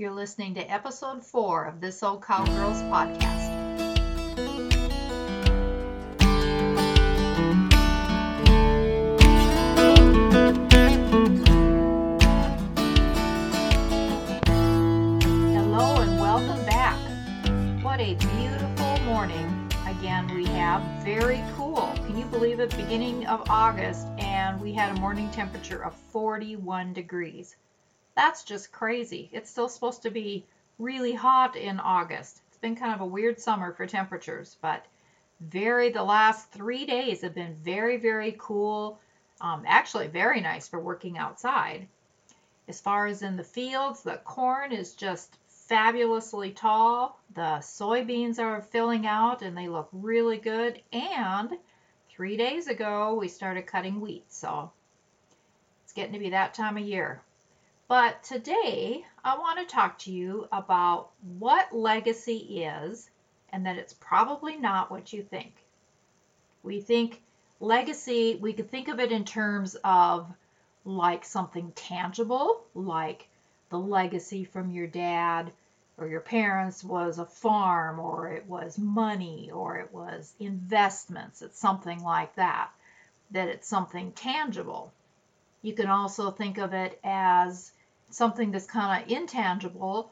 You're listening to episode four of This Old Cowgirls podcast. Hello and welcome back. What a beautiful morning again we have. Very cool. Can you believe it? Beginning of August, and we had a morning temperature of 41 degrees. That's just crazy. It's still supposed to be really hot in August. It's been kind of a weird summer for temperatures, but very, the last three days have been very, very cool. Um, actually, very nice for working outside. As far as in the fields, the corn is just fabulously tall. The soybeans are filling out and they look really good. And three days ago, we started cutting wheat. So it's getting to be that time of year. But today, I want to talk to you about what legacy is and that it's probably not what you think. We think legacy, we could think of it in terms of like something tangible, like the legacy from your dad or your parents was a farm or it was money or it was investments. It's something like that, that it's something tangible. You can also think of it as something that's kind of intangible,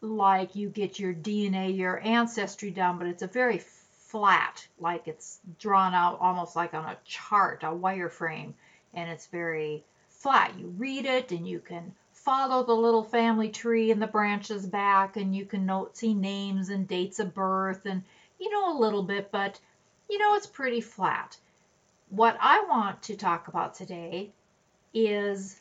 like you get your DNA, your ancestry done, but it's a very flat, like it's drawn out almost like on a chart, a wireframe, and it's very flat. You read it and you can follow the little family tree and the branches back and you can note see names and dates of birth and you know a little bit but you know it's pretty flat what i want to talk about today is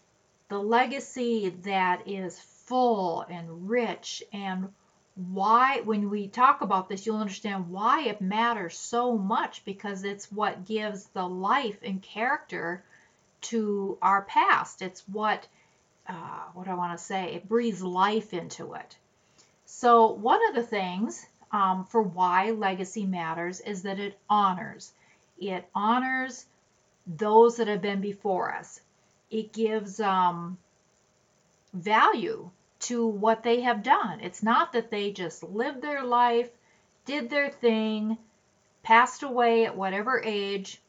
the legacy that is full and rich and why when we talk about this you'll understand why it matters so much because it's what gives the life and character to our past. It's what, uh, what I want to say? It breathes life into it. So, one of the things um, for why legacy matters is that it honors. It honors those that have been before us. It gives um, value to what they have done. It's not that they just lived their life, did their thing, passed away at whatever age,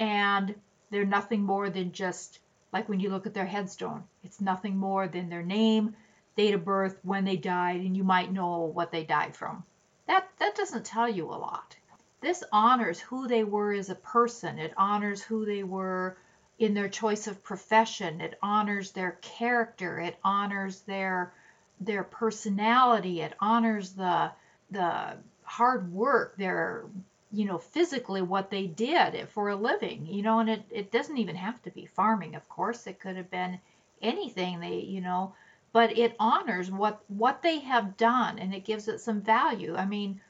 and they're nothing more than just like when you look at their headstone, it's nothing more than their name, date of birth, when they died, and you might know what they died from. That that doesn't tell you a lot. This honors who they were as a person. It honors who they were in their choice of profession. It honors their character. It honors their their personality. It honors the the hard work, their you know, physically what they did for a living, you know, and it, it doesn't even have to be farming, of course. It could have been anything they, you know, but it honors what what they have done and it gives it some value. I mean,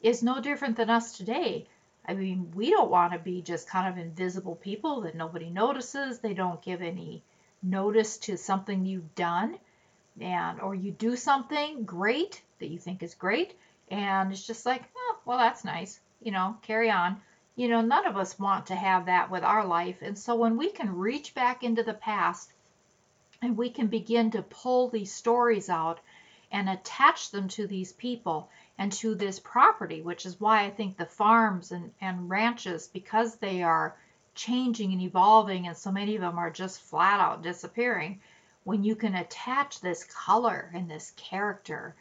it's no different than us today. I mean, we don't want to be just kind of invisible people that nobody notices. They don't give any notice to something you've done and or you do something great that you think is great and it's just like, oh, well, that's nice you know, carry on. You know, none of us want to have that with our life. And so when we can reach back into the past and we can begin to pull these stories out and attach them to these people and to this property, which is why I think the farms and, and ranches, because they are changing and evolving, and so many of them are just flat out disappearing, when you can attach this color and this character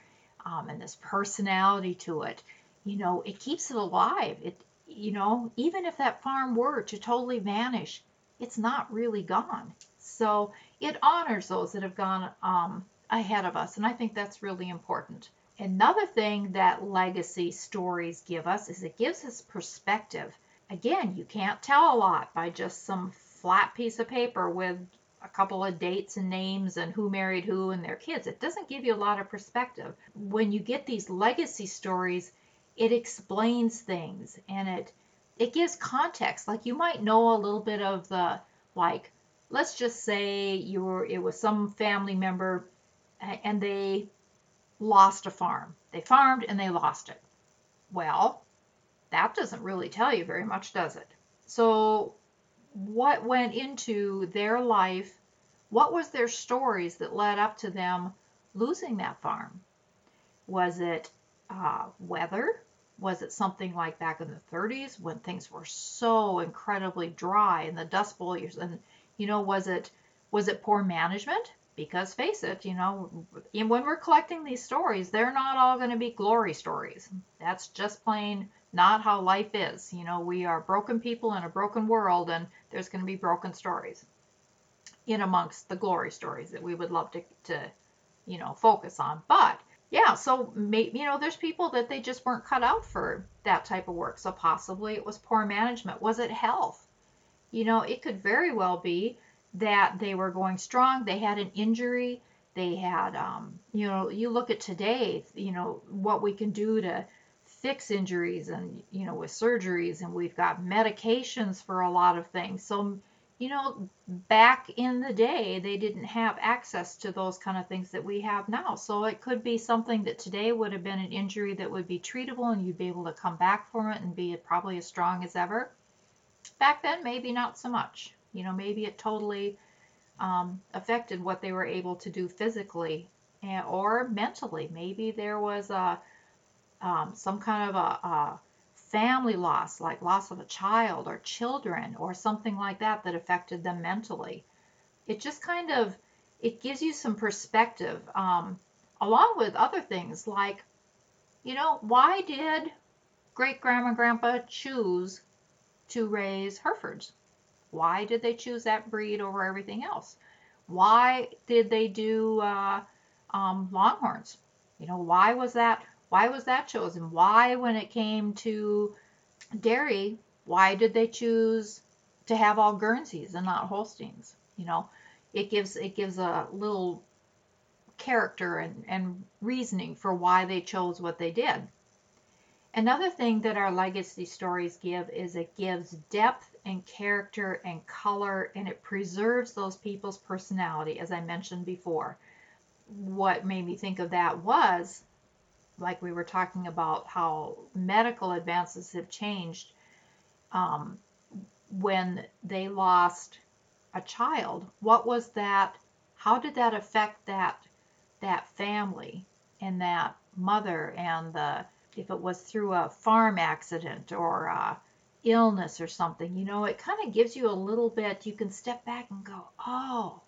um, and this personality to it, you know, it keeps it alive. It, you know, even if that farm were to totally vanish, it's not really gone. So it honors those that have gone um, ahead of us, and I think that's really important. Another thing that legacy stories give us is it gives us perspective. Again, you can't tell a lot by just some flat piece of paper with a couple of dates and names and who married who and their kids. It doesn't give you a lot of perspective. When you get these legacy stories, it explains things and it it gives context. Like you might know a little bit of the like let's just say you were it was some family member and they lost a farm. They farmed and they lost it. Well, that doesn't really tell you very much, does it? So what went into their life? What was their stories that led up to them losing that farm? Was it uh, weather? Was it something like back in the 30s when things were so incredibly dry and the Dust Bowl years? And you know, was it was it poor management? Because face it, you know, when we're collecting these stories, they're not all going to be glory stories. That's just plain not how life is. You know, we are broken people in a broken world, and there's going to be broken stories in amongst the glory stories that we would love to, to you know, focus on. But yeah, so maybe, you know, there's people that they just weren't cut out for that type of work. So possibly it was poor management. Was it health? You know, it could very well be that they were going strong, they had an injury, they had, um, you know, you look at today, you know, what we can do to fix injuries and, you know, with surgeries, and we've got medications for a lot of things. So, you know, back in the day, they didn't have access to those kind of things that we have now. So it could be something that today would have been an injury that would be treatable and you'd be able to come back from it and be probably as strong as ever. Back then, maybe not so much. You know, maybe it totally um, affected what they were able to do physically and, or mentally. Maybe there was a um, some kind of a, a family loss, like loss of a child or children or something like that that affected them mentally. It just kind of it gives you some perspective, um, along with other things like, you know, why did great grandma grandpa choose to raise Herefords? Why did they choose that breed over everything else? Why did they do uh, um, Longhorns? You know, why was that? Why was that chosen? Why, when it came to dairy, why did they choose to have all Guernseys and not Holsteins? You know, it gives it gives a little character and, and reasoning for why they chose what they did. Another thing that our legacy stories give is it gives depth and character and color and it preserves those people's personality, as I mentioned before. What made me think of that was like we were talking about how medical advances have changed um, when they lost a child what was that how did that affect that that family and that mother and the if it was through a farm accident or a illness or something you know it kind of gives you a little bit you can step back and go oh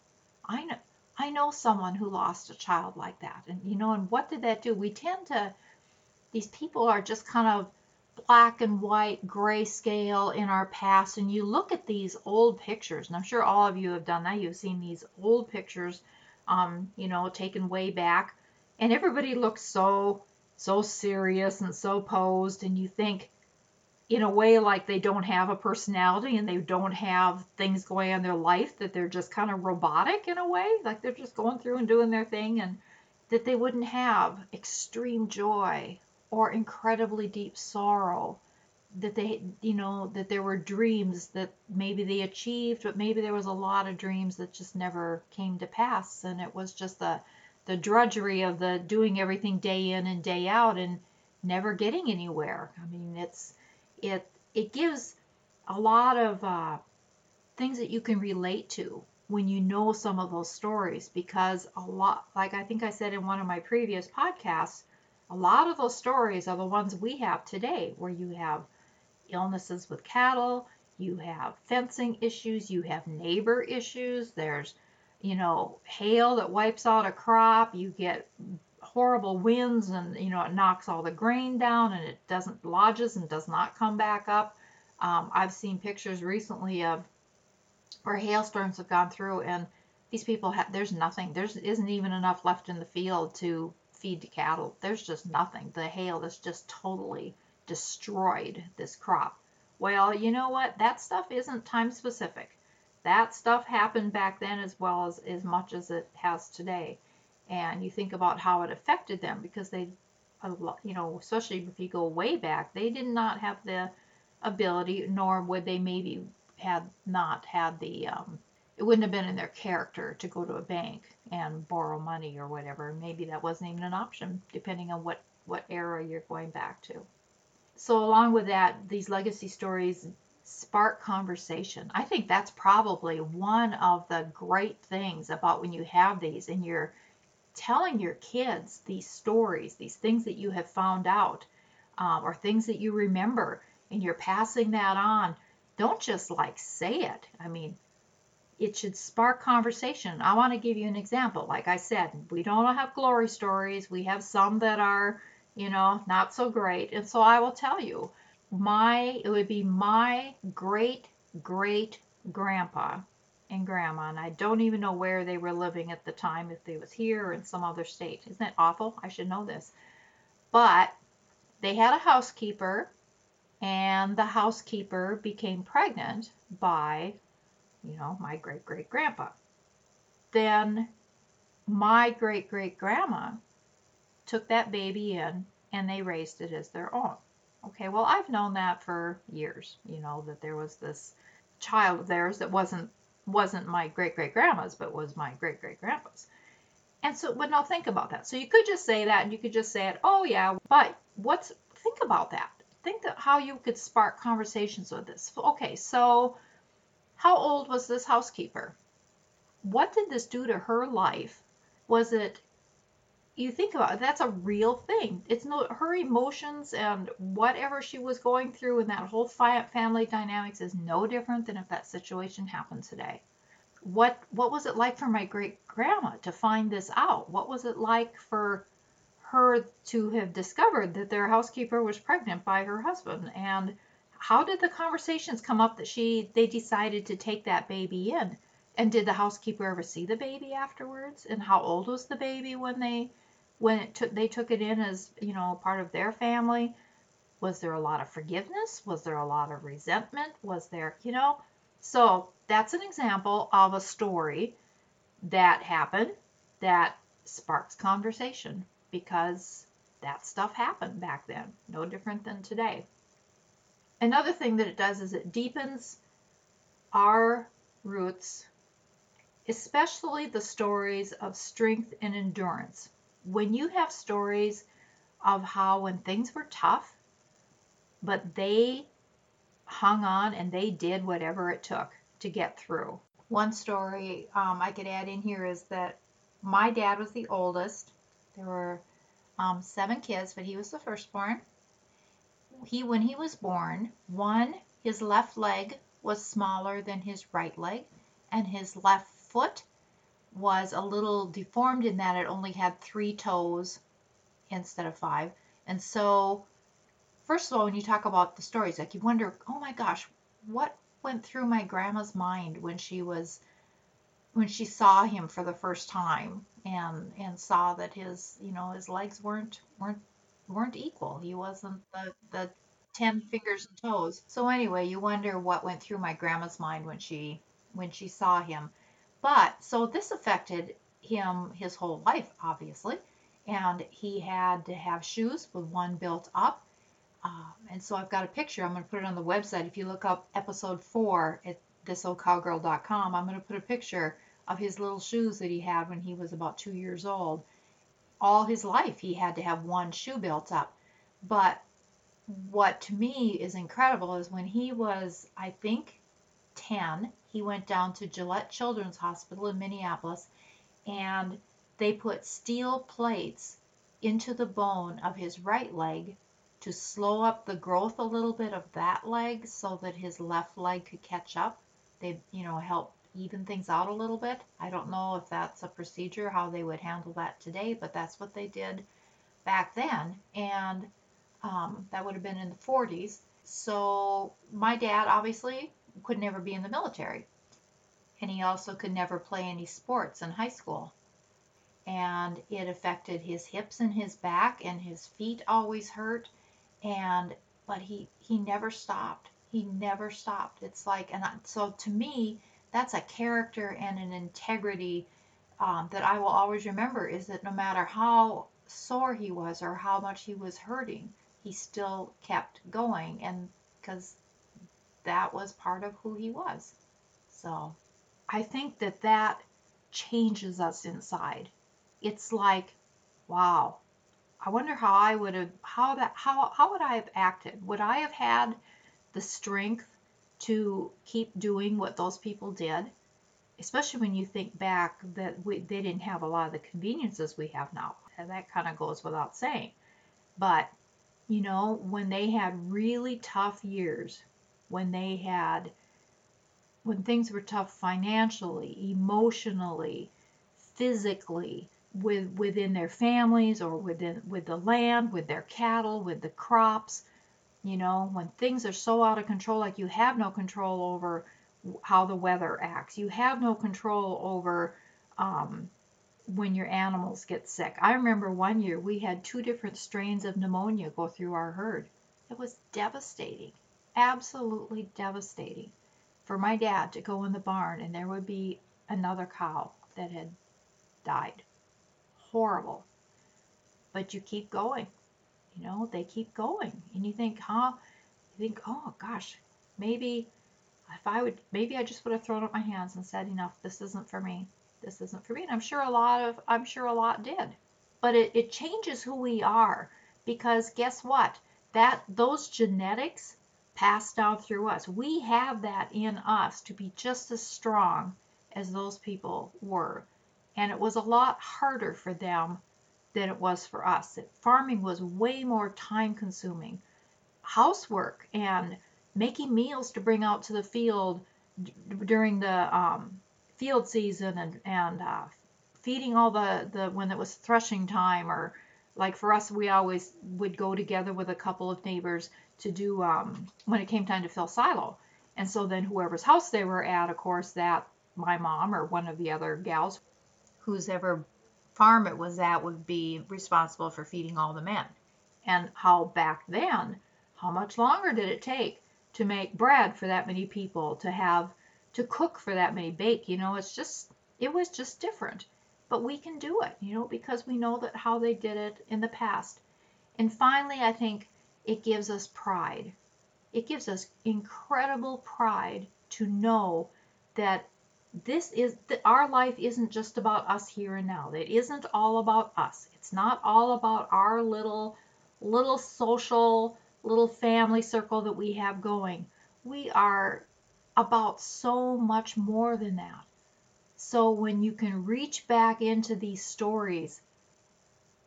i know I know someone who lost a child like that. And, you know, and what did that do? We tend to, these people are just kind of black and white, grayscale in our past. And you look at these old pictures, and I'm sure all of you have done that. You've seen these old pictures, um, you know, taken way back. And everybody looks so, so serious and so posed. And you think, in a way like they don't have a personality and they don't have things going on in their life that they're just kind of robotic in a way like they're just going through and doing their thing and that they wouldn't have extreme joy or incredibly deep sorrow that they you know that there were dreams that maybe they achieved but maybe there was a lot of dreams that just never came to pass and it was just the the drudgery of the doing everything day in and day out and never getting anywhere. I mean it's it it gives a lot of uh, things that you can relate to when you know some of those stories because a lot like i think i said in one of my previous podcasts a lot of those stories are the ones we have today where you have illnesses with cattle you have fencing issues you have neighbor issues there's you know hail that wipes out a crop you get horrible winds and you know it knocks all the grain down and it doesn't lodges and does not come back up. Um, I've seen pictures recently of where hailstorms have gone through and these people have there's nothing there's isn't even enough left in the field to feed to cattle. There's just nothing. The hail has just totally destroyed this crop. Well you know what? That stuff isn't time specific. That stuff happened back then as well as as much as it has today and you think about how it affected them because they you know especially if you go way back they did not have the ability nor would they maybe had not had the um, it wouldn't have been in their character to go to a bank and borrow money or whatever. Maybe that wasn't even an option depending on what what era you're going back to. So along with that these legacy stories spark conversation. I think that's probably one of the great things about when you have these and you're telling your kids these stories, these things that you have found out, um, or things that you remember, and you're passing that on, don't just like say it. I mean, it should spark conversation. I want to give you an example. Like I said, we don't have glory stories. We have some that are, you know, not so great. And so I will tell you, my it would be my great great grandpa and grandma, and I don't even know where they were living at the time, if they was here or in some other state. Isn't that awful? I should know this. But they had a housekeeper, and the housekeeper became pregnant by, you know, my great great grandpa. Then my great great grandma took that baby in and they raised it as their own. Okay, well, I've known that for years, you know, that there was this child of theirs that wasn't wasn't my great great grandma's, but was my great great grandpa's. And so, but now think about that. So you could just say that, and you could just say it. Oh yeah, but what's think about that. Think how you could spark conversations with this. Okay, so how old was this housekeeper? What did this do to her life? Was it you think about it, that's a real thing. It's no her emotions and whatever she was going through and that whole family dynamics is no different than if that situation happened today. What what was it like for my great grandma to find this out? What was it like for her to have discovered that their housekeeper was pregnant by her husband and how did the conversations come up that she they decided to take that baby in? And did the housekeeper ever see the baby afterwards? And how old was the baby when they when it took they took it in as you know part of their family was there a lot of forgiveness? Was there a lot of resentment? Was there you know? So that's an example of a story that happened that sparks conversation because that stuff happened back then no different than today. Another thing that it does is it deepens our roots especially the stories of strength and endurance when you have stories of how when things were tough, but they hung on and they did whatever it took to get through. One story um, I could add in here is that my dad was the oldest. There were um, seven kids, but he was the firstborn. He, when he was born, one, his left leg was smaller than his right leg, and his left foot was a little deformed in that it only had three toes instead of five. And so, first of all, when you talk about the stories, like you wonder, oh my gosh, what went through my grandma's mind when she was when she saw him for the first time and and saw that his you know his legs weren't weren't weren't equal. He wasn't the the ten fingers and toes. So anyway, you wonder what went through my grandma's mind when she when she saw him. But so this affected him his whole life, obviously. And he had to have shoes with one built up. Um, and so I've got a picture. I'm going to put it on the website. If you look up episode four at thisoldcowgirl.com, I'm going to put a picture of his little shoes that he had when he was about two years old. All his life, he had to have one shoe built up. But what to me is incredible is when he was, I think, 10, he went down to Gillette Children's Hospital in Minneapolis and they put steel plates into the bone of his right leg to slow up the growth a little bit of that leg so that his left leg could catch up. They, you know, help even things out a little bit. I don't know if that's a procedure, how they would handle that today, but that's what they did back then. And um, that would have been in the 40s. So my dad obviously could never be in the military. And he also could never play any sports in high school. And it affected his hips and his back, and his feet always hurt. And but he he never stopped. He never stopped. It's like, and so to me, that's a character and an integrity um, that I will always remember. Is that no matter how sore he was or how much he was hurting, he still kept going, and because that was part of who he was. So I think that that changes us inside. It's like, wow, I wonder how I would have, how that, how, how would I have acted? Would I have had the strength to keep doing what those people did? especially when you think back that we, they didn't have a lot of the conveniences we have now. And that kind of goes without saying. But, you know, when they had really tough years, when they had, when things were tough financially, emotionally, physically, with within their families or within with the land, with their cattle, with the crops, you know, when things are so out of control, like you have no control over how the weather acts. You have no control over um, when your animals get sick. I remember one year we had two different strains of pneumonia go through our herd. It was devastating, absolutely devastating for my dad to go in the barn and there would be another cow that had died. Horrible. But you keep going. You know, they keep going. And you think, huh? You think, oh gosh, maybe if I would, maybe I just would have thrown up my hands and said, enough, this isn't for me. This isn't for me. And I'm sure a lot of, I'm sure a lot did. But it, it changes who we are because guess what? That, those genetics pass down through us. We have that in us to be just as strong as those people were. And it was a lot harder for them than it was for us. That Farming was way more time consuming. Housework and making meals to bring out to the field d- during the um, field season and, and uh, feeding all the, the when it was threshing time or like for us we always would go together with a couple of neighbors to do um, when it came time to fill silo and so then whoever's house they were at of course that my mom or one of the other gals whose ever farm it was at would be responsible for feeding all the men and how back then how much longer did it take to make bread for that many people, to have to cook for that many, bake, you know, it's just it was just different. But we can do it, you know, because we know that how they did it in the past. And finally, I think it gives us pride. It gives us incredible pride to know that this is that our life isn't just about us here and now. It isn't all about us. It's not all about our little little social little family circle that we have going. We are about so much more than that. So when you can reach back into these stories,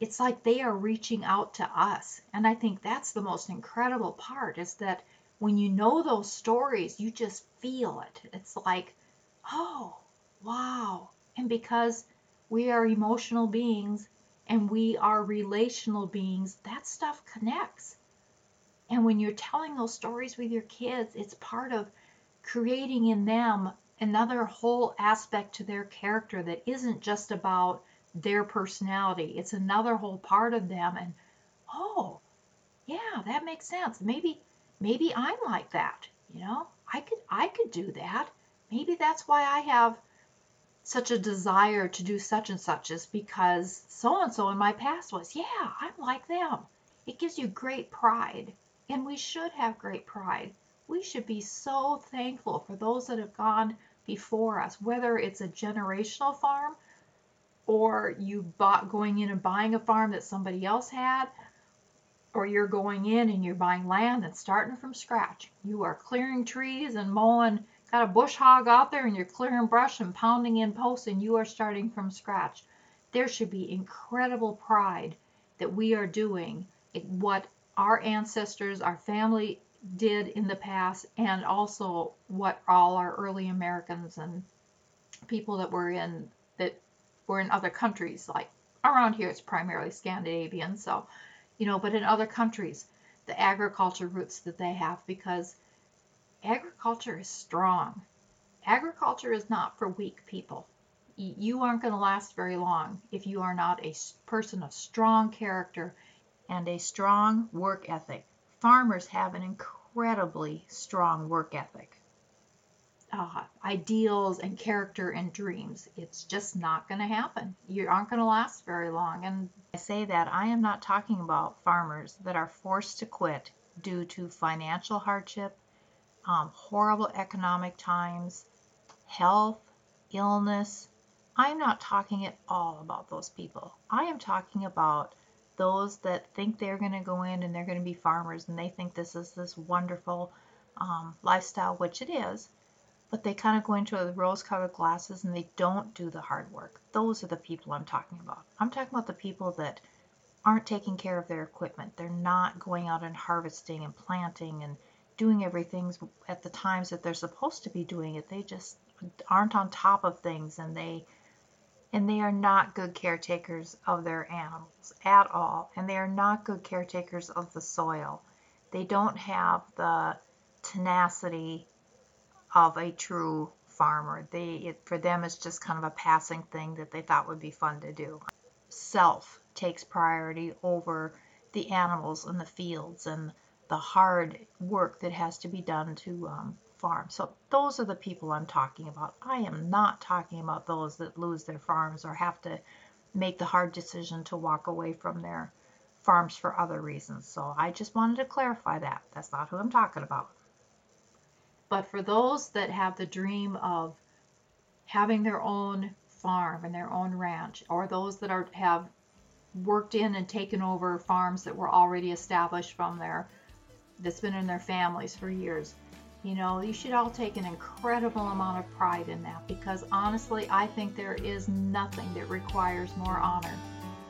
it's like they are reaching out to us. And I think that's the most incredible part is that when you know those stories, you just feel it. It's like, oh, wow. And because we are emotional beings and we are relational beings, that stuff connects. And when you're telling those stories with your kids, it's part of creating in them another whole aspect to their character that isn't just about their personality. It's another whole part of them and oh, yeah, that makes sense. Maybe maybe I'm like that, you know? I could I could do that. Maybe that's why I have such a desire to do such and such is because so and so in my past was, yeah, I'm like them. It gives you great pride. And we should have great pride. We should be so thankful for those that have gone before us, whether it's a generational farm or you bought going in and buying a farm that somebody else had, or you're going in and you're buying land and starting from scratch. You are clearing trees and mowing, got a bush hog out there and you're clearing brush and pounding in posts and you are starting from scratch. There should be incredible pride that we are doing what our ancestors, our family did in the past, and also what all our early Americans and people that were in were in other countries, like around here, it's primarily Scandinavian, so you know, but in other countries, the agriculture roots that they have because agriculture is strong. Agriculture is not for weak people. You aren't going to last very long if you are not a person of strong character and a strong work ethic. Farmers have an incredibly strong work ethic. Uh, ideals and character and dreams. It's just not going to happen. You aren't going to last very long. And I say that I am not talking about farmers that are forced to quit due to financial hardship, um, horrible economic times, health, illness. I'm not talking at all about those people. I am talking about those that think they're going to go in and they're going to be farmers and they think this is this wonderful um, lifestyle, which it is. But they kind of go into the rose colored glasses and they don't do the hard work. Those are the people I'm talking about. I'm talking about the people that aren't taking care of their equipment. They're not going out and harvesting and planting and doing everything at the times that they're supposed to be doing it. They just aren't on top of things and they and they are not good caretakers of their animals at all and they are not good caretakers of the soil. They don't have the tenacity of a true farmer. They it, for them it's just kind of a passing thing that they thought would be fun to do. Self takes priority over the animals and the fields and the hard work that has to be done to um, farm. So those are the people I'm talking about. I am not talking about those that lose their farms or have to make the hard decision to walk away from their farms for other reasons. So I just wanted to clarify that. That's not who I'm talking about. But for those that have the dream of having their own farm and their own ranch, or those that are have worked in and taken over farms that were already established from their that's been in their families for years, you know, you should all take an incredible amount of pride in that because honestly, I think there is nothing that requires more honor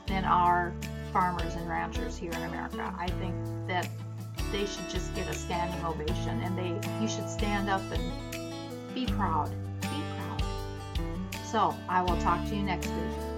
than our farmers and ranchers here in America. I think that they should just get a standing ovation and they you should stand up and be proud. Be proud. So I will talk to you next week.